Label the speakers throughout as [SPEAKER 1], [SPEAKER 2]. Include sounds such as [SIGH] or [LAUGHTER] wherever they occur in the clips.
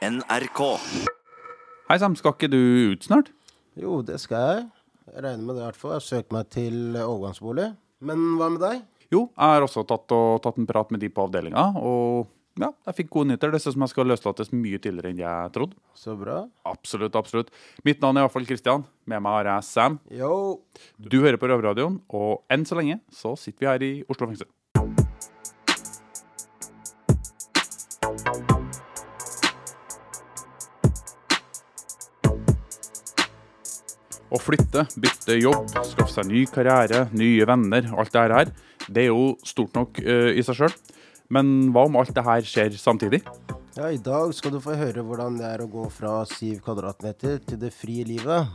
[SPEAKER 1] NRK.
[SPEAKER 2] Hei Sam, skal ikke du ut snart?
[SPEAKER 3] Jo, det skal jeg. Jeg regner med det i hvert fall. Jeg søkt meg til overgangsbolig. Men hva med deg?
[SPEAKER 2] Jo, jeg har også tatt, og, tatt en prat med de på avdelinga, og ja, jeg fikk gode nyheter. Det ser ut som jeg skal løslates mye tidligere enn jeg trodde.
[SPEAKER 3] Så bra.
[SPEAKER 2] Absolutt, absolutt. Mitt navn er i hvert fall Kristian. Med meg har jeg Sam.
[SPEAKER 3] Yo!
[SPEAKER 2] Du hører på Røverradioen, og enn så lenge så sitter vi her i Oslo fengsel. Å flytte, bytte jobb, skaffe seg ny karriere, nye venner, alt det her, det er jo stort nok uh, i seg sjøl. Men hva om alt det her skjer samtidig?
[SPEAKER 3] Ja, I dag skal du få høre hvordan det er å gå fra syv kvadratmeter til det frie livet.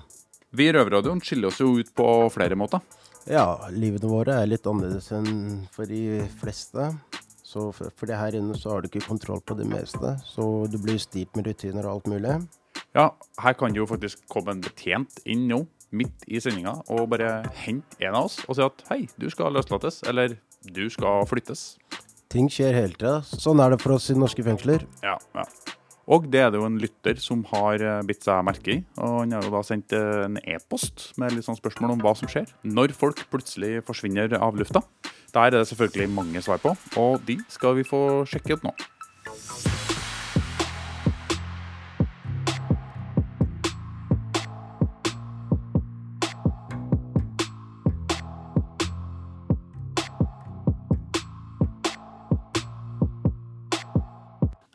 [SPEAKER 2] Vi i Røverradioen skiller oss jo ut på flere måter.
[SPEAKER 3] Ja, livene våre er litt annerledes enn for de fleste. Så for, for det her inne så har du ikke kontroll på det meste. Så du blir styrt med rutiner og alt mulig.
[SPEAKER 2] Ja, her kan jo faktisk komme en betjent inn nå, midt i sendinga, og bare hente en av oss og si at hei, du skal løslates, eller du skal flyttes.
[SPEAKER 3] Ting skjer hele tida. Sånn er det for oss i norske fengsler.
[SPEAKER 2] Ja, ja. Og det er det jo en lytter som har eh, bitt seg merke i. Og han har jo da sendt eh, en e-post med litt sånn spørsmål om hva som skjer når folk plutselig forsvinner av lufta. Der er det selvfølgelig mange svar på, og de skal vi få sjekke ut nå.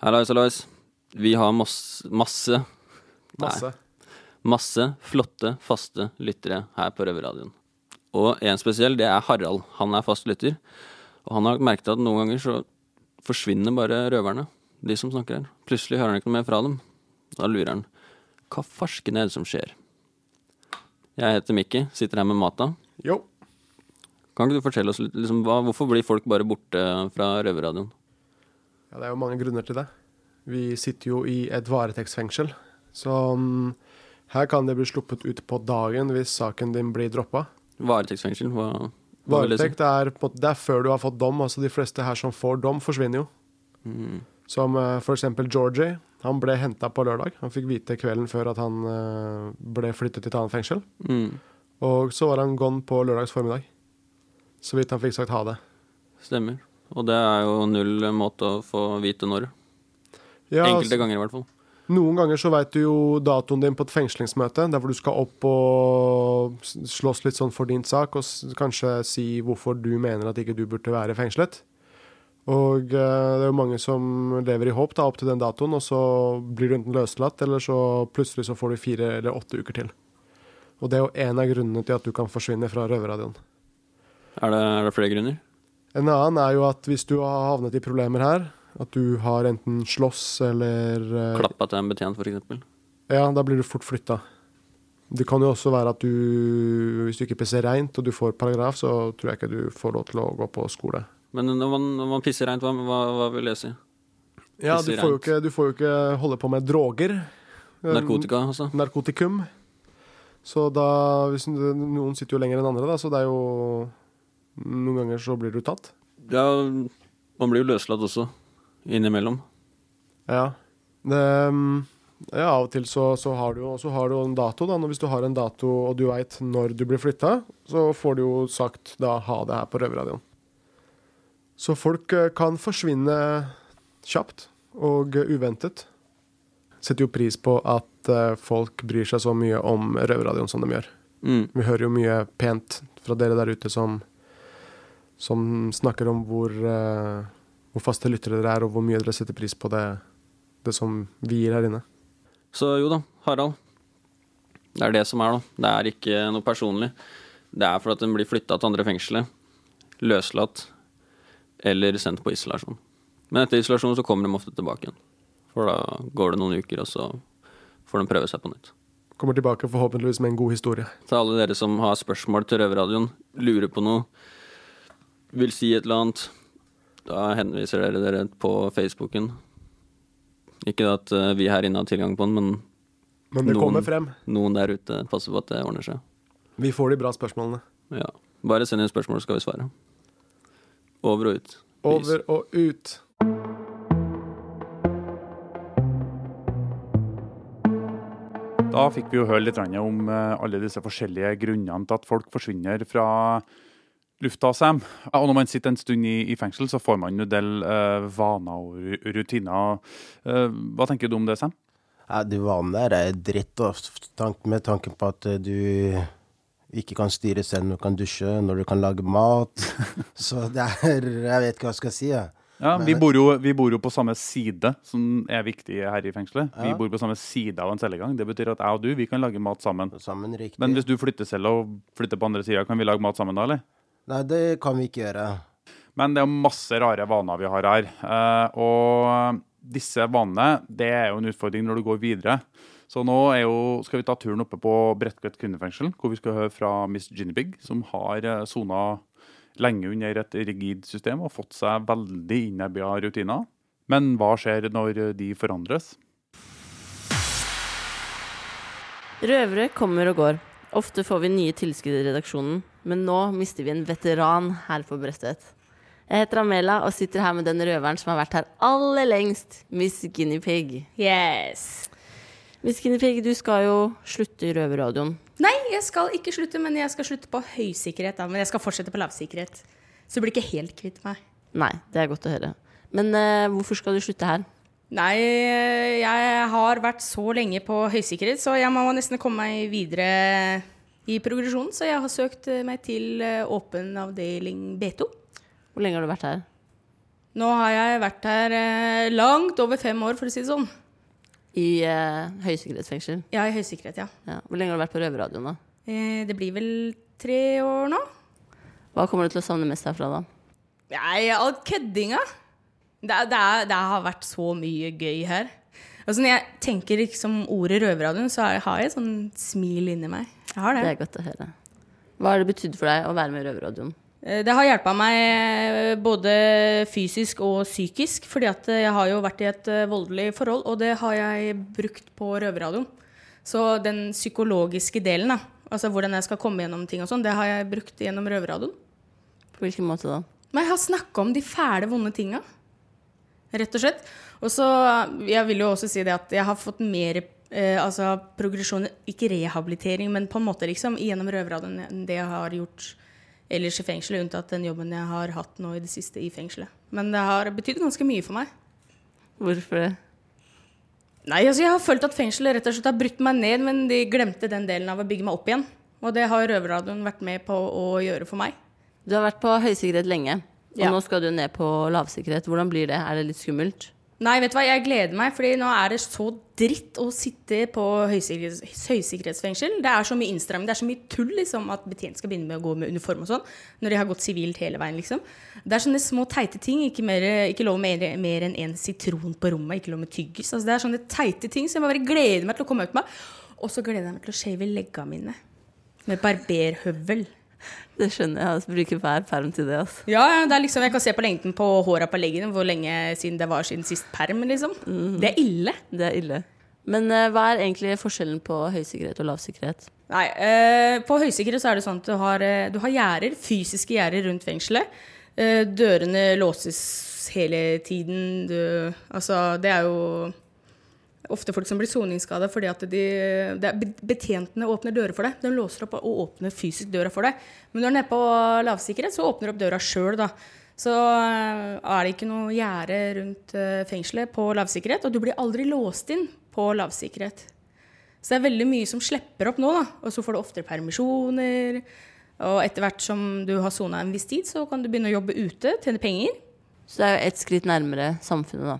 [SPEAKER 4] Hallois, hallois. Vi har masse Masse.
[SPEAKER 5] Masse.
[SPEAKER 4] Nei, masse flotte, faste lyttere her på Røverradioen. Og en spesiell, det er Harald. Han er fast lytter. Og han har merket at noen ganger så forsvinner bare røverne, de som snakker her. Plutselig hører han ikke noe mer fra dem. Da lurer han. Hva farsken er det som skjer? Jeg heter Mikki, sitter her med Mata.
[SPEAKER 5] Jo.
[SPEAKER 4] Kan ikke du fortelle oss litt, liksom, hva, hvorfor blir folk bare borte fra Røverradioen?
[SPEAKER 5] Ja, det er jo mange grunner til det. Vi sitter jo i et varetektsfengsel, så um, her kan det bli sluppet ut på dagen hvis saken din blir droppa.
[SPEAKER 4] Varetektsfengsel? Hva, hva?
[SPEAKER 5] Varetekt er, på det er før du har fått dom. altså De fleste her som får dom, forsvinner jo.
[SPEAKER 4] Mm.
[SPEAKER 5] Som uh, for eksempel Georgie. Han ble henta på lørdag. Han fikk vite kvelden før at han uh, ble flyttet til et annet fengsel.
[SPEAKER 4] Mm.
[SPEAKER 5] Og så var han gone på lørdags formiddag. Så vidt han fikk sagt ha det.
[SPEAKER 4] Stemmer. Og det er jo null måte å få vite når.
[SPEAKER 5] Ja,
[SPEAKER 4] Enkelte
[SPEAKER 5] altså,
[SPEAKER 4] ganger, i hvert fall.
[SPEAKER 5] Noen ganger så veit du jo datoen din på et fengslingsmøte, der hvor du skal opp og slåss litt sånn for din sak, og kanskje si hvorfor du mener at ikke du burde være fengslet. Og eh, det er jo mange som lever i håp da, opp til den datoen, og så blir du enten løslatt, eller så plutselig så får du fire eller åtte uker til. Og det er jo en av grunnene til at du kan forsvinne fra røverradioen.
[SPEAKER 4] Er det, er det flere grunner?
[SPEAKER 5] En annen er jo at hvis du har havnet i problemer her, at du har enten slåss eller eh,
[SPEAKER 4] Klappa til en betjent, f.eks.
[SPEAKER 5] Ja, da blir du fort flytta. Det kan jo også være at du, hvis du ikke pisser reint og du får paragraf, så tror jeg ikke du får lov til å gå på skole.
[SPEAKER 4] Men når man, når man pisser reint, hva, hva, hva vil det si?
[SPEAKER 5] Ja, du får, ikke, du får jo ikke holde på med droger.
[SPEAKER 4] Narkotika, altså?
[SPEAKER 5] Narkotikum. Så da Noen sitter jo lenger enn andre, da, så det er jo Noen ganger så blir du tatt.
[SPEAKER 4] Ja, man blir jo løslatt også. Innimellom.
[SPEAKER 5] Ja. Det, mm, ja, av og til så, så, har du, så har du en dato. da, Hvis du har en dato og du veit når du blir flytta, så får du jo sagt da ha det her på Røverradioen. Så folk eh, kan forsvinne kjapt og uventet. Setter jo pris på at eh, folk bryr seg så mye om Røverradioen som de gjør.
[SPEAKER 4] Mm.
[SPEAKER 5] Vi hører jo mye pent fra dere der ute som, som snakker om hvor, uh, hvor faste lyttere dere er, og hvor mye dere setter pris på det, det som vi gir her inne.
[SPEAKER 4] Så jo da, Harald. Det er det som er, da. Det er ikke noe personlig. Det er for at den blir flytta til andre fengselet. Løslatt. Eller sendt på isolasjon. Men etter isolasjon så kommer de ofte tilbake igjen. For da går det noen uker, og så får de prøve seg på nytt.
[SPEAKER 5] Kommer tilbake forhåpentligvis med en god historie.
[SPEAKER 4] Til alle dere som har spørsmål til Røverradioen, lurer på noe, vil si et eller annet, da henviser dere dere på Facebooken. Ikke at eh, vi her inne har tilgang på den, men
[SPEAKER 5] Men det
[SPEAKER 4] Noen-
[SPEAKER 5] kommer frem.
[SPEAKER 4] noen der ute passer på at det ordner seg.
[SPEAKER 5] Vi får de bra spørsmålene.
[SPEAKER 4] Ja. Bare send inn spørsmål, så skal vi svare. Over og ut. Peace.
[SPEAKER 5] Over og ut.
[SPEAKER 2] Da fikk vi jo høre litt om eh, alle disse forskjellige grunnene til at folk forsvinner fra lufta, Sam. Og når man sitter en stund i, i fengsel, så får man en del eh, vaner og rutiner. Eh, hva tenker du om det, Sam?
[SPEAKER 3] Ja, de vanene der er dritt, med tanken på at eh, du ikke kan styre selv når du kan dusje, når du kan lage mat. [LAUGHS] Så det er Jeg vet ikke hva jeg skal si,
[SPEAKER 2] Ja.
[SPEAKER 3] Ja,
[SPEAKER 2] vi bor, jo, vi bor jo på samme side, som er viktig her i fengselet. Vi bor på samme side av en cellegang. Det betyr at jeg og du vi kan lage mat sammen.
[SPEAKER 3] Sammen.
[SPEAKER 2] Men hvis du flytter selv og flytter på andre sida, kan vi lage mat sammen da, eller?
[SPEAKER 3] Nei, det kan vi ikke gjøre.
[SPEAKER 2] Men det er masse rare vaner vi har her. Eh, og disse vanene det er jo en utfordring når du går videre. Så nå er jo, skal vi ta turen oppe på Bredtvet kvinnefengsel, hvor vi skal høre fra Miss Ginnybig, som har eh, sona lenge under et rigid system og fått seg veldig innebya rutiner. Men hva skjer når de forandres?
[SPEAKER 1] Røvere kommer og går. Ofte får vi nye tilskudd i redaksjonen, men nå mister vi en veteran her på Bredtvet. Jeg heter Amela og sitter her med den røveren som har vært her aller lengst, Miss Guinepeig. Pig.
[SPEAKER 6] Yes.
[SPEAKER 1] Miss Guinepeig, Pig, du skal jo slutte i Røverradioen.
[SPEAKER 6] Nei, jeg skal ikke slutte, men jeg skal slutte på høysikkerhet. Da. Men jeg skal fortsette på lavsikkerhet. Så du blir ikke helt kvitt meg.
[SPEAKER 1] Nei, det er godt å høre. Men uh, hvorfor skal du slutte her?
[SPEAKER 6] Nei, jeg har vært så lenge på høysikkerhet, så jeg må nesten komme meg videre i progresjonen. Så jeg har søkt eh, meg til eh, åpen avdeling B2.
[SPEAKER 1] Hvor lenge har du vært her?
[SPEAKER 6] Nå har jeg vært her eh, langt over fem år, for å si det sånn.
[SPEAKER 1] I eh, høysikkerhetsfengsel.
[SPEAKER 6] Ja, i høysikkerhet, ja.
[SPEAKER 1] Ja. Hvor lenge har du vært på Røverradioen, da?
[SPEAKER 6] Eh, Det blir vel tre år nå?
[SPEAKER 1] Hva kommer du til å savne mest herfra, da?
[SPEAKER 6] Nei, all køddinga. Det, det, det har vært så mye gøy her. Altså Når jeg tenker liksom ordet røverradioen, så har jeg et sånn smil inni meg. Jeg har
[SPEAKER 1] Det
[SPEAKER 6] det.
[SPEAKER 1] er godt å høre. Hva har det betydd for deg å være med i Røverradioen?
[SPEAKER 6] Eh, Det har hjulpet meg eh, både fysisk og psykisk, fordi at eh, jeg har jo vært i et voldelig forhold, og det har jeg brukt på røverradioen. Så den psykologiske delen, da, altså hvordan jeg skal komme gjennom ting og sånn, det har jeg brukt gjennom røverradioen.
[SPEAKER 1] På hvilken måte da?
[SPEAKER 6] Men jeg har snakka om de fæle, vonde tinga. Rett og slett. Og så, jeg vil jo også si det at jeg har fått mer eh, altså progresjon, ikke rehabilitering, men på en måte liksom gjennom røverradioen enn det jeg har gjort ellers i fengselet, unntatt den jobben jeg har hatt nå i det siste i fengselet. Men det har betydd ganske mye for meg.
[SPEAKER 1] Hvorfor det?
[SPEAKER 6] Nei, altså jeg har følt at fengselet rett og slett har brutt meg ned, men de glemte den delen av å bygge meg opp igjen. Og det har røverradioen vært med på å gjøre for meg.
[SPEAKER 1] Du har vært på høysikkerhet lenge, og
[SPEAKER 6] Ja.
[SPEAKER 1] nå skal du ned på lavsikkerhet. Hvordan blir det? Er det litt skummelt?
[SPEAKER 6] Nei, vet du hva, jeg gleder meg, fordi nå er det så dritt å sitte på høysikkerhets høysikkerhetsfengsel. Det er så mye innstramming, det er så mye tull liksom, at betjent skal begynne med å gå med uniform og sånn, når de har gått sivilt hele veien, liksom. Det er sånne små teite ting, ikke, mer, ikke lov med mer, enn én sitron på rommet, ikke lov med tyggis. Altså, det er sånne teite ting, som jeg bare gleder meg til å komme ut med. Og så gleder jeg meg til å shave legga mine. Med barberhøvel.
[SPEAKER 1] Det skjønner jeg. Jeg bruker hver perm til det. Altså.
[SPEAKER 6] Ja, ja, det er liksom, jeg kan se på lengden på håra på leggene, hvor lenge siden det var siden sist perm, liksom. Det er ille.
[SPEAKER 1] Det er ille. Men uh, hva er egentlig forskjellen på høysikkerhet og lavsikkerhet?
[SPEAKER 6] Nei, uh, På høysikkerhet så er det sånn at du har, uh, du har gjerder, fysiske gjerder rundt fengselet. Dørene låses hele tiden. Du, altså, det er jo ofte folk som blir soningsskada fordi at de, er, betjentene åpner dører for deg. De låser opp og åpner fysisk døra for deg. Men når du er nede på lavsikkerhet, så åpner du opp døra sjøl, da. Så eh, er det ikke noe gjerde rundt eh, fengselet på lavsikkerhet, og du blir aldri låst inn på lavsikkerhet. Så det er veldig mye som slipper opp nå, da. Og så får du oftere permisjoner. Og etter hvert som du har sona en viss tid, så kan du begynne å jobbe ute, tjene penger.
[SPEAKER 1] Så det er jo ett skritt nærmere samfunnet, da.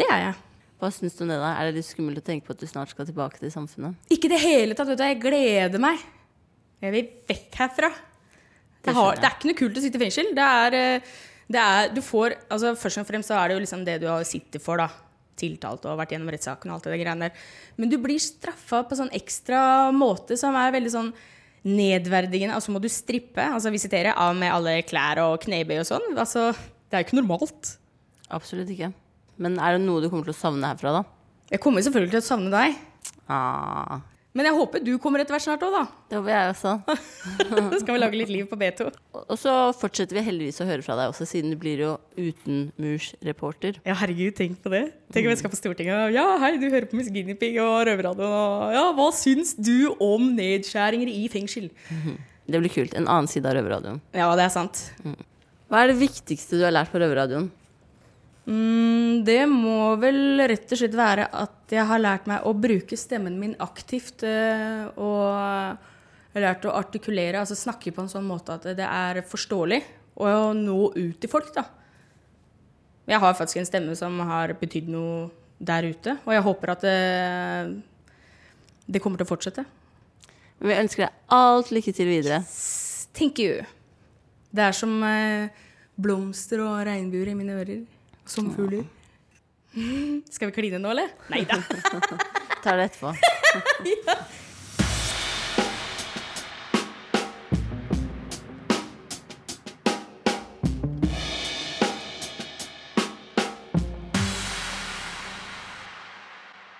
[SPEAKER 6] Det er jeg.
[SPEAKER 1] Hva syns du om det, da? Er det litt skummelt å tenke på at du snart skal tilbake til samfunnet?
[SPEAKER 6] Ikke i det hele tatt. vet du. Jeg gleder meg. Jeg vil vekk herfra. Det, har, det er ikke noe kult å sitte i fengsel. Det er, eh, det er Du får altså Først og fremst så er det jo liksom det du har sittet for, da. Tiltalt og vært gjennom rettssaken og alt det greiene der. Men du blir straffa på sånn ekstra måte som er veldig sånn nedverdigende. Altså må du strippe, altså visitere, av med alle klær og knebøy og sånn. Altså, det er jo ikke normalt.
[SPEAKER 1] Absolutt ikke. Men er det noe du kommer til å savne herfra, da?
[SPEAKER 6] Jeg kommer selvfølgelig til å savne deg.
[SPEAKER 1] Ah,
[SPEAKER 6] Men jeg håper du kommer etter hvert snart òg, da.
[SPEAKER 1] Det håper jeg også. [LAUGHS]
[SPEAKER 6] Så skal vi lage litt liv på B2.
[SPEAKER 1] Og så fortsetter vi heldigvis å høre fra deg også, siden du blir jo utenmursreporter.
[SPEAKER 6] Ja, herregud, tenk på det. Tenk om jeg skal på Stortinget og Ja, hei, du hører på Miss Guinea Pig og Røverradioen og Ja, hva syns du om nedskjæringer i fengsel?
[SPEAKER 1] Det blir kult. En annen side av Røverradioen.
[SPEAKER 6] Ja, det er sant.
[SPEAKER 1] Hva er det viktigste du har lært på Røverradioen?
[SPEAKER 6] Mm, det må vel rett og slett være at jeg har lært meg å bruke stemmen min aktivt. eh, Og lært å artikulere, altså snakke på en sånn måte at det er forståelig. Og å nå ut til folk, da. Jeg har faktisk en stemme som har betydd noe der ute. Og jeg håper at det, det kommer til å fortsette.
[SPEAKER 1] Vi ønsker deg alt lykke til videre.
[SPEAKER 6] Thank you. Det er som eh, blomster og regnbuer i mine ører. Som fugler. [LAUGHS] Skal vi kline nå, eller? Nei da. [LAUGHS]
[SPEAKER 1] Tar det etterpå. [LAUGHS]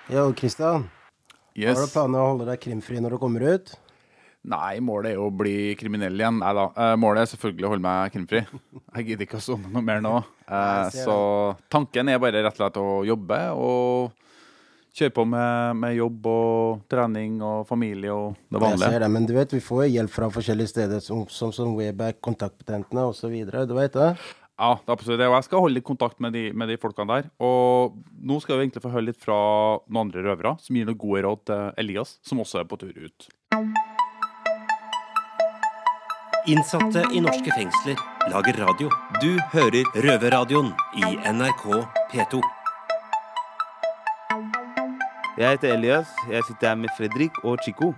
[SPEAKER 3] Yo, Kristian. Har du planer å holde deg krimfri når du kommer ut?
[SPEAKER 2] Nei, målet er jo å bli kriminell igjen. Nei da. Eh, målet er selvfølgelig å holde meg krimfri. [LAUGHS] Jeg gidder ikke å sone noe mer nå. Eh,
[SPEAKER 3] jeg
[SPEAKER 2] så tanken er bare rett og slett å jobbe og kjøre på med, med jobb og trening og familie og det
[SPEAKER 3] Jeg
[SPEAKER 2] vanlige.
[SPEAKER 3] ser det, men du vet, vi får jo hjelp fra forskjellige steder, som, som, som Wayback, kontaktpatentene osv. Du vet det?
[SPEAKER 2] Ja, det er absolutt det. Og jeg skal holde litt kontakt med de, med de folkene der. Og nå skal vi egentlig få høre litt fra noen andre røvere som gir noen gode råd til Elias, som også er på tur ut.
[SPEAKER 7] Innsatte i norske fengsler lager radio. Du hører Røverradioen i NRK P2.
[SPEAKER 8] Jeg heter Elias. Jeg sitter her med Fredrik og Chico.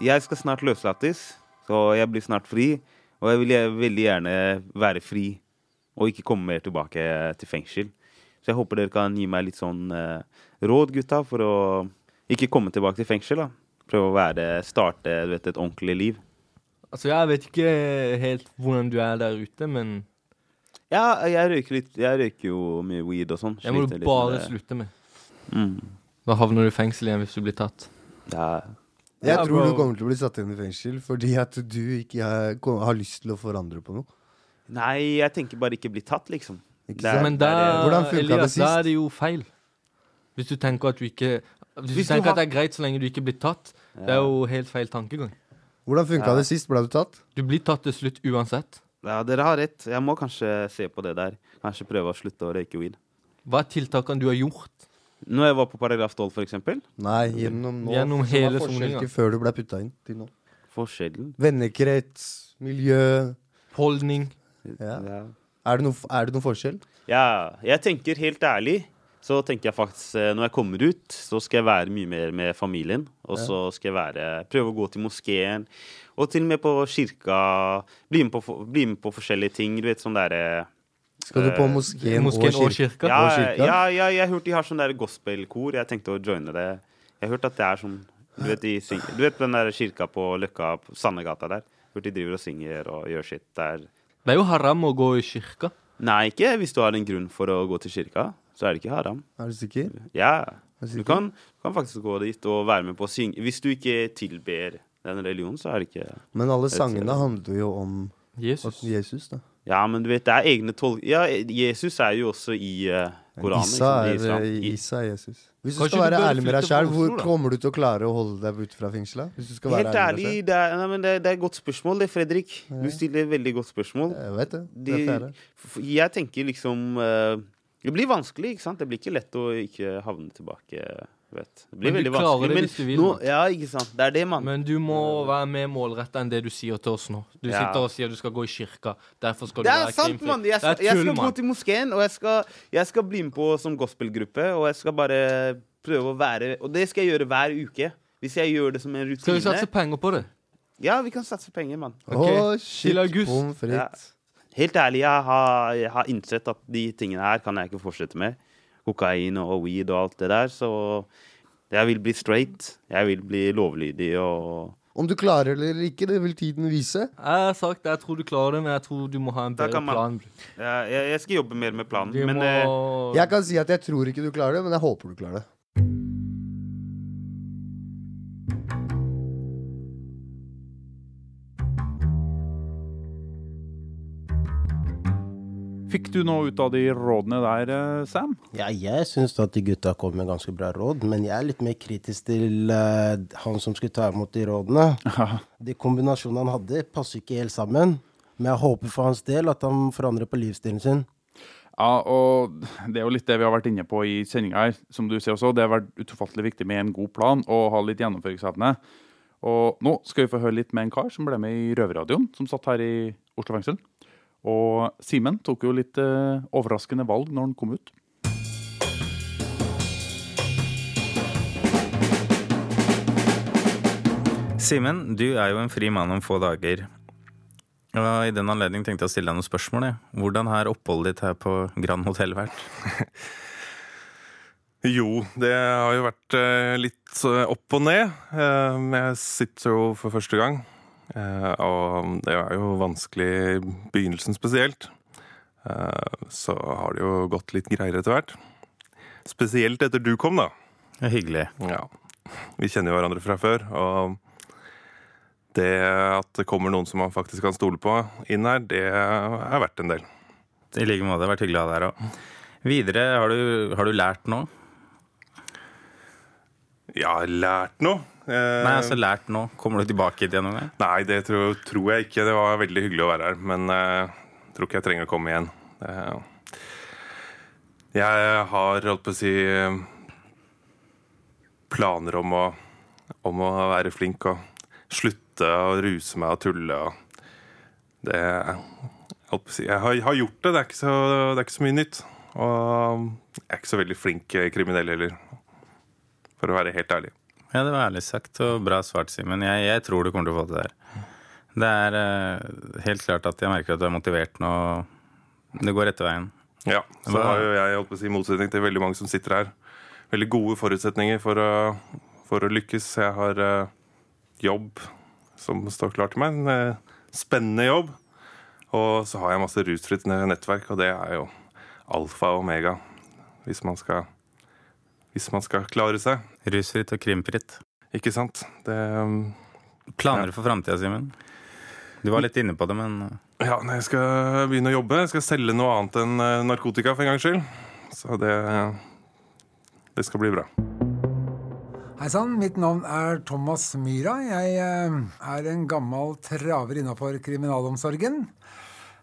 [SPEAKER 8] Jeg skal snart løslates, så jeg blir snart fri. Og jeg vil veldig gjerne være fri og ikke komme mer tilbake til fengsel. Så jeg håper dere kan gi meg litt sånn eh, råd, gutta, for å ikke komme tilbake til fengsel. da. Prøve å være, starte vet, et ordentlig liv.
[SPEAKER 9] Altså, jeg vet ikke helt hvordan du er der ute, men
[SPEAKER 8] Ja, jeg røyker litt. Jeg røyker jo mye weed og sånn.
[SPEAKER 9] det må du bare slutte med.
[SPEAKER 8] Mm.
[SPEAKER 9] Da havner du i fengsel igjen hvis du blir tatt.
[SPEAKER 8] Ja.
[SPEAKER 10] Jeg
[SPEAKER 9] Ja,
[SPEAKER 10] tror
[SPEAKER 9] bro.
[SPEAKER 10] du kommer til å bli satt inn i fengsel fordi at du ikke har, har lyst til å forandre på noe.
[SPEAKER 8] Nei, jeg tenker bare ikke bli tatt, liksom. Er-
[SPEAKER 9] Men
[SPEAKER 8] der er
[SPEAKER 9] da,
[SPEAKER 8] det.
[SPEAKER 10] Hvordan det
[SPEAKER 9] Elias, da er det jo feil. Hvis du tenker at du ikke Hvis,
[SPEAKER 8] Hvis
[SPEAKER 9] du
[SPEAKER 8] du har-
[SPEAKER 9] at det er greit så lenge du ikke blir tatt, det er jo helt feil tankegang.
[SPEAKER 10] Hvordan funka
[SPEAKER 8] Ja.
[SPEAKER 10] det sist? Ble du tatt?
[SPEAKER 9] Du blir tatt til slutt uansett.
[SPEAKER 8] Ja, dere har rett. Jeg må kanskje se på det der. Kanskje prøve å slutte å røyke weed.
[SPEAKER 9] Hva er tiltakene du har gjort?
[SPEAKER 8] Når jeg var på paragraf 12, for eksempel.
[SPEAKER 10] Nei, gjennom nå.
[SPEAKER 9] Gjennom
[SPEAKER 10] som
[SPEAKER 9] hele soninga.
[SPEAKER 10] Før du ble putta inn til nå.
[SPEAKER 8] Forskjellen.
[SPEAKER 10] Vennekrets, miljø
[SPEAKER 9] Holdning?
[SPEAKER 10] ja.
[SPEAKER 8] Ja.
[SPEAKER 10] Er, det noe, er det noe forskjell?
[SPEAKER 8] ja. Jeg tenker helt ærlig, så tenker jeg faktisk eh, når jeg kommer ut, så skal jeg være mye mer med familien. Og så skal jeg være, prøve å gå til moskeen. Og til og med på kirka. Bli med på, bli med på forskjellige ting. Du vet sånn derre
[SPEAKER 10] Skal du på
[SPEAKER 8] Eh,
[SPEAKER 10] moskeen,
[SPEAKER 9] Moskeen og
[SPEAKER 10] og
[SPEAKER 9] kirka?
[SPEAKER 8] ja,
[SPEAKER 10] og kirka?
[SPEAKER 8] ja, ja, jeg har hørt de har sånn der gospelkor. Jeg tenkte å joine det. Jeg har hørt at det er sånn Du vet, de synger, du vet den der kirka på Løkka, på Sandegata der? Hvor de driver og synger og gjør sitt der.
[SPEAKER 9] Det er jo haram å gå i kirka.
[SPEAKER 8] Nei, ikke hvis du har en grunn for å gå til kirka. Så er det ikke haram.
[SPEAKER 10] Er du sikker?
[SPEAKER 8] Ja.
[SPEAKER 10] Du
[SPEAKER 8] Du
[SPEAKER 10] sikker?
[SPEAKER 8] kan, du kan faktisk gå dit og være med på å synge. Hvis du ikke tilber den religionen, så er det ikke
[SPEAKER 10] Men alle sangene handler jo om
[SPEAKER 9] Jesus.
[SPEAKER 10] Jesus, da.
[SPEAKER 8] Ja, men du vet, det er egne tolk... Ja, Jesus er jo også i uh, Koranen.
[SPEAKER 10] Isa
[SPEAKER 8] i
[SPEAKER 10] er,
[SPEAKER 8] islam.
[SPEAKER 10] eh, Isa er Jesus. Hvis du
[SPEAKER 9] Kanskje
[SPEAKER 10] skal være
[SPEAKER 9] du
[SPEAKER 10] ærlig med deg sjøl, hvor
[SPEAKER 9] da?
[SPEAKER 10] kommer du til å klare å holde deg ute fra fengselet? Hvis du skal være
[SPEAKER 8] Helt
[SPEAKER 10] ærlig
[SPEAKER 8] ærlig, det er, nei, men det, det er et godt spørsmål, det, Fredrik. Du stiller et veldig godt spørsmål.
[SPEAKER 10] Jeg vet det.
[SPEAKER 8] De,
[SPEAKER 10] er det.
[SPEAKER 8] jeg tenker liksom eh, Det blir vanskelig, ikke sant? Det blir ikke lett å ikke havne tilbake. Vet. Det blir
[SPEAKER 9] Men du klarer
[SPEAKER 8] vanskelig.
[SPEAKER 9] det hvis du vil,
[SPEAKER 8] nå, ja, ikke sant. Det er det, mann.
[SPEAKER 9] Men du må være mer målretta enn det du sier til oss nå. Du
[SPEAKER 8] Ja.
[SPEAKER 9] sitter og sier du skal gå i kirka. Derfor skal
[SPEAKER 8] Det
[SPEAKER 9] du være
[SPEAKER 8] sant,
[SPEAKER 9] krimfri.
[SPEAKER 8] Jeg,
[SPEAKER 9] Det er
[SPEAKER 8] sant, mann.
[SPEAKER 9] jeg
[SPEAKER 8] skal gå til moskeen, og jeg skal, jeg skal bli med på som gospelgruppe. Og jeg skal bare prøve å være Og det skal jeg gjøre hver uke. Hvis jeg gjør det som en
[SPEAKER 9] Skal vi satse penger på det?
[SPEAKER 8] Ja, vi kan satse penger, mann.
[SPEAKER 10] Å,
[SPEAKER 9] Oh,
[SPEAKER 10] shit,
[SPEAKER 9] til august.
[SPEAKER 10] pommes frites.
[SPEAKER 8] Ja. Helt ærlig, jeg har, jeg har innsett at de tingene her kan jeg ikke fortsette med. Kokain og weed og alt det der. Så jeg vil bli straight. Jeg vil bli lovlydig og
[SPEAKER 10] Om du klarer det eller ikke, det vil tiden vise.
[SPEAKER 9] Jeg har sagt jeg tror du klarer det, men jeg tror du må ha en bedre
[SPEAKER 8] man-
[SPEAKER 9] plan.
[SPEAKER 8] jeg, jeg skal jobbe mer med planen.
[SPEAKER 9] Du
[SPEAKER 8] Men
[SPEAKER 9] må
[SPEAKER 8] eh,
[SPEAKER 10] Jeg kan si at jeg tror ikke du klarer det, men jeg håper du klarer det.
[SPEAKER 2] Fikk du noe ut av de rådene der, eh, Sam?
[SPEAKER 3] Ja, jeg syns at de gutta kom med ganske bra råd, men jeg er litt mer kritisk til uh, han som skulle ta imot de rådene. De kombinasjonene han hadde, passer ikke helt sammen. Men jeg håper for hans del at han forandrer på livsstilen sin.
[SPEAKER 2] Ja, og det er jo litt det vi har vært inne på i sendinga her. Som du sier også, det har vært ufattelig viktig med en god plan og ha litt gjennomføringsevne. Og nå skal vi få høre litt med en kar som ble med i Røverradioen, som satt her i Oslo fengsel. Og Simen tok jo litt eh, overraskende valg når han kom ut.
[SPEAKER 11] Simen, du er jo en fri mann om få dager. Og I den anledning tenkte jeg å stille deg noen spørsmål. Jeg. Hvordan har oppholdet ditt her på Grand Hotell vært? [LAUGHS]
[SPEAKER 12] Jo, det har jo vært eh, litt eh, opp og ned. Eh, jeg sitter jo for første gang. Eh, og det er jo vanskelig i begynnelsen spesielt. Eh, så har det jo gått litt greiere etter hvert. Spesielt etter du kom, da.
[SPEAKER 11] Det er hyggelig.
[SPEAKER 12] Ja. Vi kjenner jo hverandre fra før, og det at det kommer noen som man faktisk kan stole på inn her, det er verdt en del.
[SPEAKER 11] I like måte. Det har vært hyggelig å ha deg her òg. Videre, har du, har du lært noe?
[SPEAKER 12] Ja, lært noe? Eh,
[SPEAKER 11] Nei, altså lært nå. Kommer du tilbake hit igjen gang?
[SPEAKER 12] Nei, det tror, tror jeg ikke. Det var veldig hyggelig å være her, men jeg tror ikke jeg trenger å komme igjen. Uh, jeg har, holdt på å si, planer om å, om å være flink og slutte å ruse meg og tulle. Og det, holdt på å si, jeg har, har gjort det, det er, så, det er ikke så mye nytt. Og jeg er ikke så veldig flink kriminell heller, for å være helt ærlig.
[SPEAKER 11] Ja, det var ærlig sagt og bra svart, Simen. Jeg, jeg tror du kommer til å få det der. Det er uh, helt klart at jeg merker at du er motivert nå. Det går rette veien.
[SPEAKER 12] Ja, så
[SPEAKER 11] Hva-
[SPEAKER 12] har jo jeg holdt på å si, i motsetning til veldig mange som sitter her, veldig gode forutsetninger for å, for å lykkes. Jeg har uh, jobb som står klar til meg, en uh, spennende jobb. Og så har jeg masse rusfritt nettverk, og det er jo alfa og omega hvis man skal, hvis man skal klare seg.
[SPEAKER 11] Rusfritt og krimfritt.
[SPEAKER 12] Ikke sant? Det um,
[SPEAKER 11] Planer
[SPEAKER 12] Ja.
[SPEAKER 11] for framtida, Simen? Du var litt inne på det, men eh,
[SPEAKER 12] Ja, når jeg skal begynne å jobbe, jeg skal selge noe annet enn eh, narkotika for en gangs skyld. Så det, det skal bli bra.
[SPEAKER 13] Hei sann, mitt navn er Thomas Myhra. Jeg eh, er en gammel traver innafor kriminalomsorgen.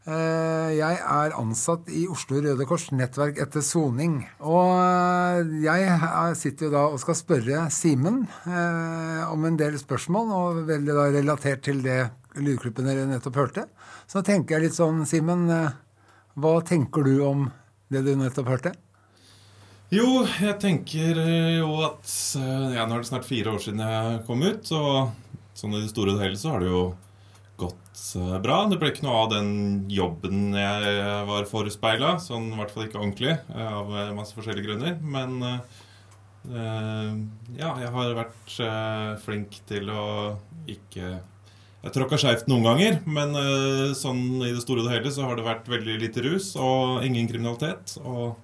[SPEAKER 13] Eh, Jeg er ansatt i Oslo Røde Kors nettverk etter soning. Og eh, jeg er- sitter jo da og skal spørre Simen eh, om en del spørsmål, og veldig da relatert til det lydklippet dere nettopp hørte. Så tenker jeg litt sånn, Simen, hva tenker du om det du nettopp hørte?
[SPEAKER 14] Jo, jeg tenker jo at ja, Nå er det snart fire år siden jeg kom ut, og sånn i det store og hele så har det jo gått eh, bra. Det ble ikke noe av den jobben jeg var forespeila, sånn i hvert fall ikke ordentlig, eh, av eh, masse forskjellige grunner. Men ja, jeg har vært flink til å ikke jeg tråkka skeivt noen ganger, men sånn i det store og hele så har det vært veldig lite rus og ingen kriminalitet. Og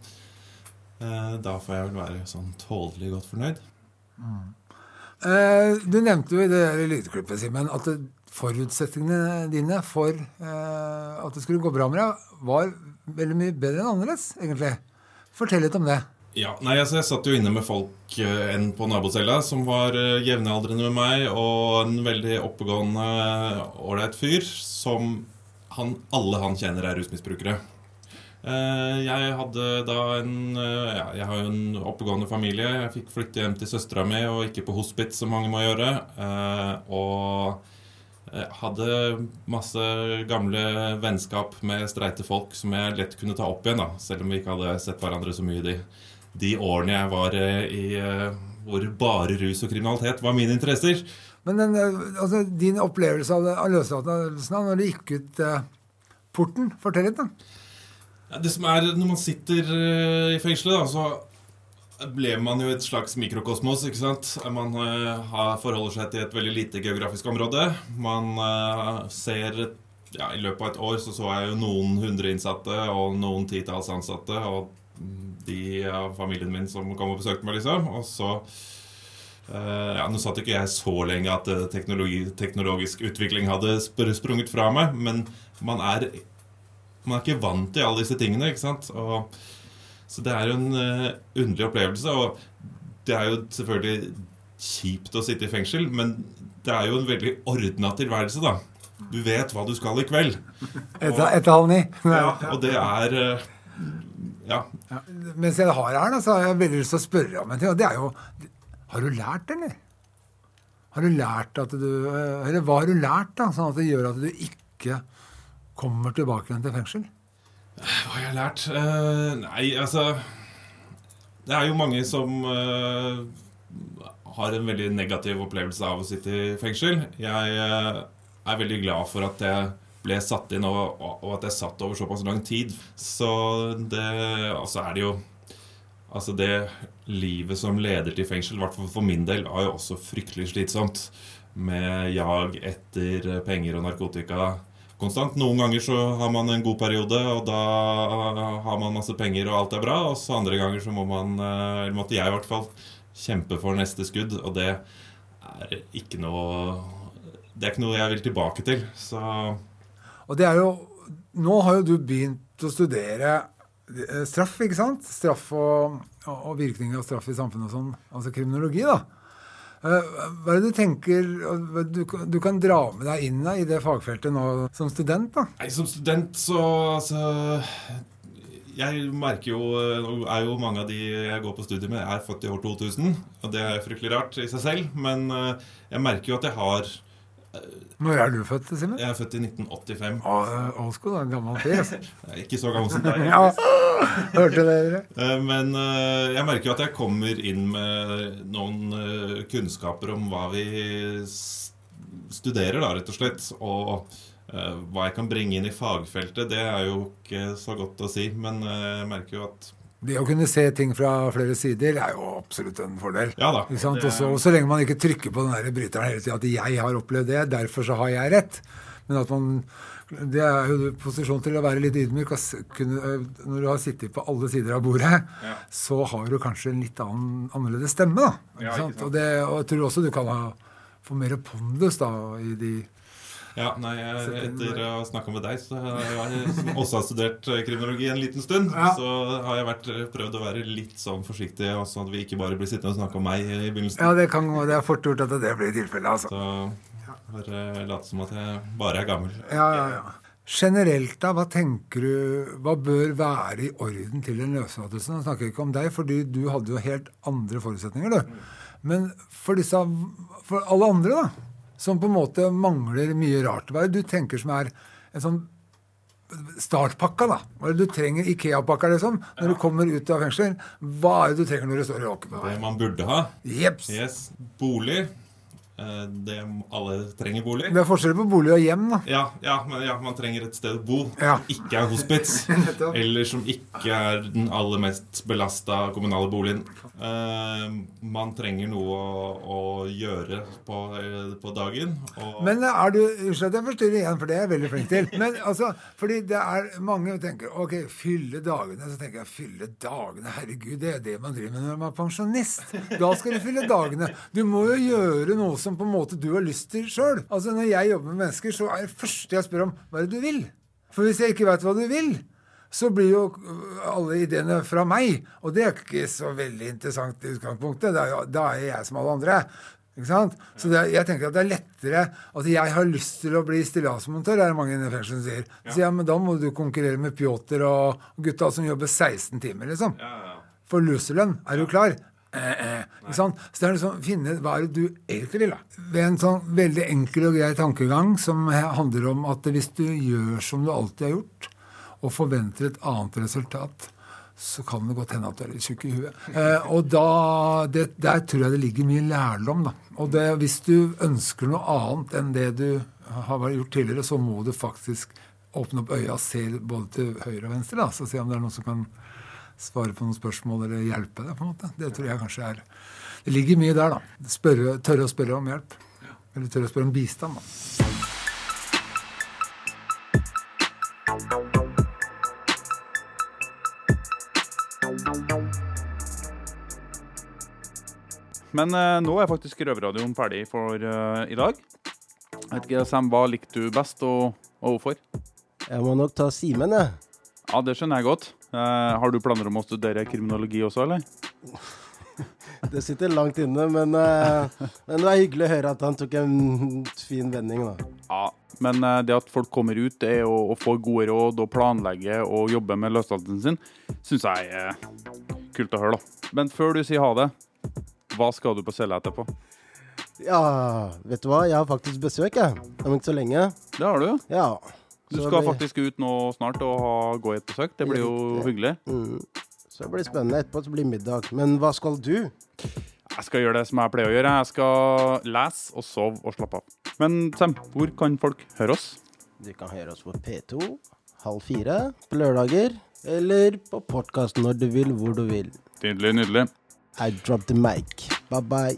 [SPEAKER 14] da får jeg vel være sånn tålelig godt fornøyd.
[SPEAKER 13] Eh, Du nevnte jo i det lydklippet, Simen, at det- forutsetningene dine for eh, at det skulle gå bra med deg, var veldig mye bedre enn annerledes, egentlig. Fortell litt om det.
[SPEAKER 14] Ja, nei, altså Jeg satt jo inne med folk eh, enn på nabocella som var eh, jevnaldrende med meg, og en veldig oppegående, ålreit fyr som han, alle han kjenner, er rusmisbrukere. Eh, Jeg hadde da en eh, ja, Jeg har jo en oppegående familie. Jeg fikk flytte hjem til søstera mi, og ikke på hospits, som mange må gjøre. Eh, Og hadde masse gamle vennskap med streite folk som jeg lett kunne ta opp igjen, da, selv om vi ikke hadde sett hverandre så mye de, de årene jeg var eh, i eh, hvor bare rus og kriminalitet var mine interesser.
[SPEAKER 13] Men den, eh, altså, din opplevelse av, av løslatelsen når du gikk ut eh, porten, fortell litt, da.
[SPEAKER 14] Ja, det som er Når man sitter eh, i fengselet, da, så ble man jo et slags mikrokosmos. ikke sant? Man uh, forholder seg til et veldig lite geografisk område. Man uh, ser ja, I løpet av et år så så jeg jo noen hundre innsatte og noen titalls ansatte. Og de av familien min som kom og besøkte meg, liksom. Og så Uh, ja, Nå satt ikke jeg så lenge at teknologi, teknologisk utvikling hadde sprunget fra meg, men man er man er ikke vant til alle disse tingene. ikke sant? Og, så det er jo en uh, underlig opplevelse. Og det er jo selvfølgelig kjipt å sitte i fengsel, men det er jo en veldig ordna tilværelse, da. Du vet hva du skal i kveld.
[SPEAKER 13] Etter, etter halv ni.
[SPEAKER 14] Ja, og det er uh, Ja.
[SPEAKER 13] Mens jeg har her, da, så har jeg veldig lyst til å spørre om en ting. Og det er jo Har du lært, eller? Har du lært at du eh, Eller hva har du lært, da, sånn at det gjør at du ikke kommer tilbake igjen til fengsel?
[SPEAKER 14] Hva har jeg lært? Uh, nei, altså Det er jo mange som uh, har en veldig negativ opplevelse av å sitte i fengsel. Jeg uh, er veldig glad for at jeg ble satt inn, og, og at jeg satt over såpass lang tid. Så det Og så er det jo Altså, det livet som leder til fengsel, i hvert fall for min del, er jo også fryktelig slitsomt. Med jag etter penger og narkotika konstant. Noen ganger så har man en god periode, og da har man masse penger og alt er bra. Og så andre ganger så må man, eh, eller måtte jeg i hvert fall, kjempe for neste skudd. Og det er ikke noe Det er ikke noe jeg vil tilbake til. Så
[SPEAKER 13] Og det er jo Nå har jo du begynt å studere eh, straff, ikke sant? Straff og, og virkninger av straff i samfunnet og sånn. Altså kriminologi, da. Eh, Hva er det du tenker du, du kan dra med deg inn i det fagfeltet nå som student? da?
[SPEAKER 14] Nei, som student så altså Jeg merker jo Nå er jo mange av de jeg går på studiet med, er født i år 2000. Og det er fryktelig rart i seg selv, men eh, jeg merker jo at jeg har
[SPEAKER 13] Når er du født, Simen?
[SPEAKER 14] Jeg er født i 1985.
[SPEAKER 13] Åsko, da. en gammel fyr. altså. [LAUGHS]
[SPEAKER 14] Ikke så gammel som deg.
[SPEAKER 13] Ja, [LAUGHS] hørte dere?
[SPEAKER 14] Eh, Men eh, jeg merker jo at jeg kommer inn med noen eh, kunnskaper om hva vi studerer, da, rett og slett. Og eh, hva jeg kan bringe inn i fagfeltet, det er jo ikke så godt å si. Men eh, jeg merker jo at
[SPEAKER 13] Det å kunne se ting fra flere sider er jo absolutt en fordel.
[SPEAKER 14] Ja da,
[SPEAKER 13] Ikke sant?
[SPEAKER 14] Også,
[SPEAKER 13] Og så, lenge man ikke trykker på den der bryteren hele tida at 'jeg har opplevd det, derfor så har jeg rett'. Men at man Det er jo posisjon til å være litt ydmyk. øh, når du har sittet på alle sider av bordet,
[SPEAKER 14] Ja.
[SPEAKER 13] så har du kanskje en litt annen, annerledes stemme, da. Ikke
[SPEAKER 14] Ja, ikke
[SPEAKER 13] sant?
[SPEAKER 14] sant.
[SPEAKER 13] Og, det, og jeg tror også du kan ha, få mer pondus da i de
[SPEAKER 14] Ja, nei, etter å ha snakka med deg, så har jeg som også har studert eh, kriminologi en liten stund,
[SPEAKER 13] Ja.
[SPEAKER 14] så har jeg vært, prøvd å være litt sånn forsiktig, Også sånn at vi ikke bare blir sittende og snakke om meg i begynnelsen.
[SPEAKER 13] Ja, det, kan, det er fort gjort at det blir tilfellet, altså.
[SPEAKER 14] Så bare late som at jeg bare er gammel.
[SPEAKER 13] Ja, ja, ja. Generelt, da, hva tenker du Hva bør være i orden til en løslatelse? Nå snakker jeg ikke om deg, fordi du hadde jo helt andre forutsetninger, du. Men for disse For alle andre, da, som på en måte mangler mye rart. Hva er det du tenker som er en sånn startpakka, da? Hva er det du trenger? Ikea-pakka, liksom? Når du kommer ut av fengsel. Hva er det du trenger når du står i åken?
[SPEAKER 14] Det man burde ha.
[SPEAKER 13] Jeps.
[SPEAKER 14] Yes. Bolig. Eh, Det, alle trenger bolig.
[SPEAKER 13] Det er forskjell på bolig og hjem, da.
[SPEAKER 14] Ja, ja, men ja, man trenger et sted å bo
[SPEAKER 13] Ja.
[SPEAKER 14] som ikke er hospits. [LAUGHS] Eller som ikke er den aller mest belasta kommunale boligen. Eh, man trenger noe å, å gjøre på, eh, på dagen. Og
[SPEAKER 13] Men er du Unnskyld at jeg forstyrrer igjen, for det er jeg veldig flink til. Men altså, fordi det er mange som tenker ok, fylle dagene. Så tenker jeg fylle dagene, herregud, det er det man driver med når man er pensjonist. Da skal du fylle dagene. Du må jo gjøre noe som på en måte du har lyst til sjøl. Altså, når jeg jobber med mennesker, så er det første jeg spør om, hva er det du vil? For hvis jeg ikke veit hva du vil, så blir jo alle ideene fra meg. Og det er ikke så veldig interessant i utgangspunktet. Da er, jo- da er jeg som alle andre. Ikke sant? Så er- jeg tenker at det er lettere at jeg har lyst til å bli stillasmontør, er det mange i fengselet som sier. Så ja, men da må du konkurrere med Pjotr og gutta som jobber 16 timer, liksom. For luselønn. Er du klar? Eh, eh. Så det er liksom finne hva er det du egentlig vil. da. Ved en sånn veldig enkel og grei tankegang som handler om at hvis du gjør som du alltid har gjort, og forventer et annet resultat, så kan det godt hende at du er litt tjukk i huet. Eh, og da, det, Der tror jeg det ligger mye lærdom. da. Og det, hvis du ønsker noe annet enn det du har gjort tidligere, så må du faktisk åpne opp øya og se både til høyre og venstre. da, Så se om det er noen som kan svare på noen spørsmål eller hjelpe deg. på en måte. Det tror jeg kanskje er Det ligger mye der, da. Spørre, tørre å spørre om hjelp. Eller tørre å spørre om bistand. da.
[SPEAKER 2] Men eh, nå er faktisk Røverradioen ferdig for eh, i dag. Jeg vet ikke, Sam, hva likte du best, og, og hvorfor?
[SPEAKER 3] Jeg må nok ta Simen, jeg.
[SPEAKER 2] Ja, det skjønner jeg godt. Eh, har du planer om å studere kriminologi også, eller? [LAUGHS]
[SPEAKER 3] Det sitter langt inne, men, eh, men det er hyggelig å høre at han tok en fin vending, da.
[SPEAKER 2] Ja, men eh, det at folk kommer ut er å, å få gode råd og planlegge og jobbe med løslatelsen sin, syns jeg er kult å høre, da. Men før du sier ha det, hva skal du på cella etterpå?
[SPEAKER 3] Ja, vet du hva? Jeg har faktisk besøk, jeg. Om ikke så lenge.
[SPEAKER 2] Det har du,
[SPEAKER 3] ja.
[SPEAKER 2] Du skal
[SPEAKER 3] blir...
[SPEAKER 2] faktisk ut nå snart og ha, gå i et besøk. Det blir jo hyggelig.
[SPEAKER 3] Mm. Så det blir spennende. Etterpå så blir middag. Men hva skal du?
[SPEAKER 2] Jeg skal gjøre det som jeg pleier å gjøre. Jeg skal lese og sove og slappe av. Men Sam, hvor kan folk høre oss?
[SPEAKER 3] Du kan høre oss på P2 halv fire på lørdager, eller på podkast når du vil, hvor du vil.
[SPEAKER 2] Nydelig, nydelig.
[SPEAKER 3] I drop the mic. Bye bye.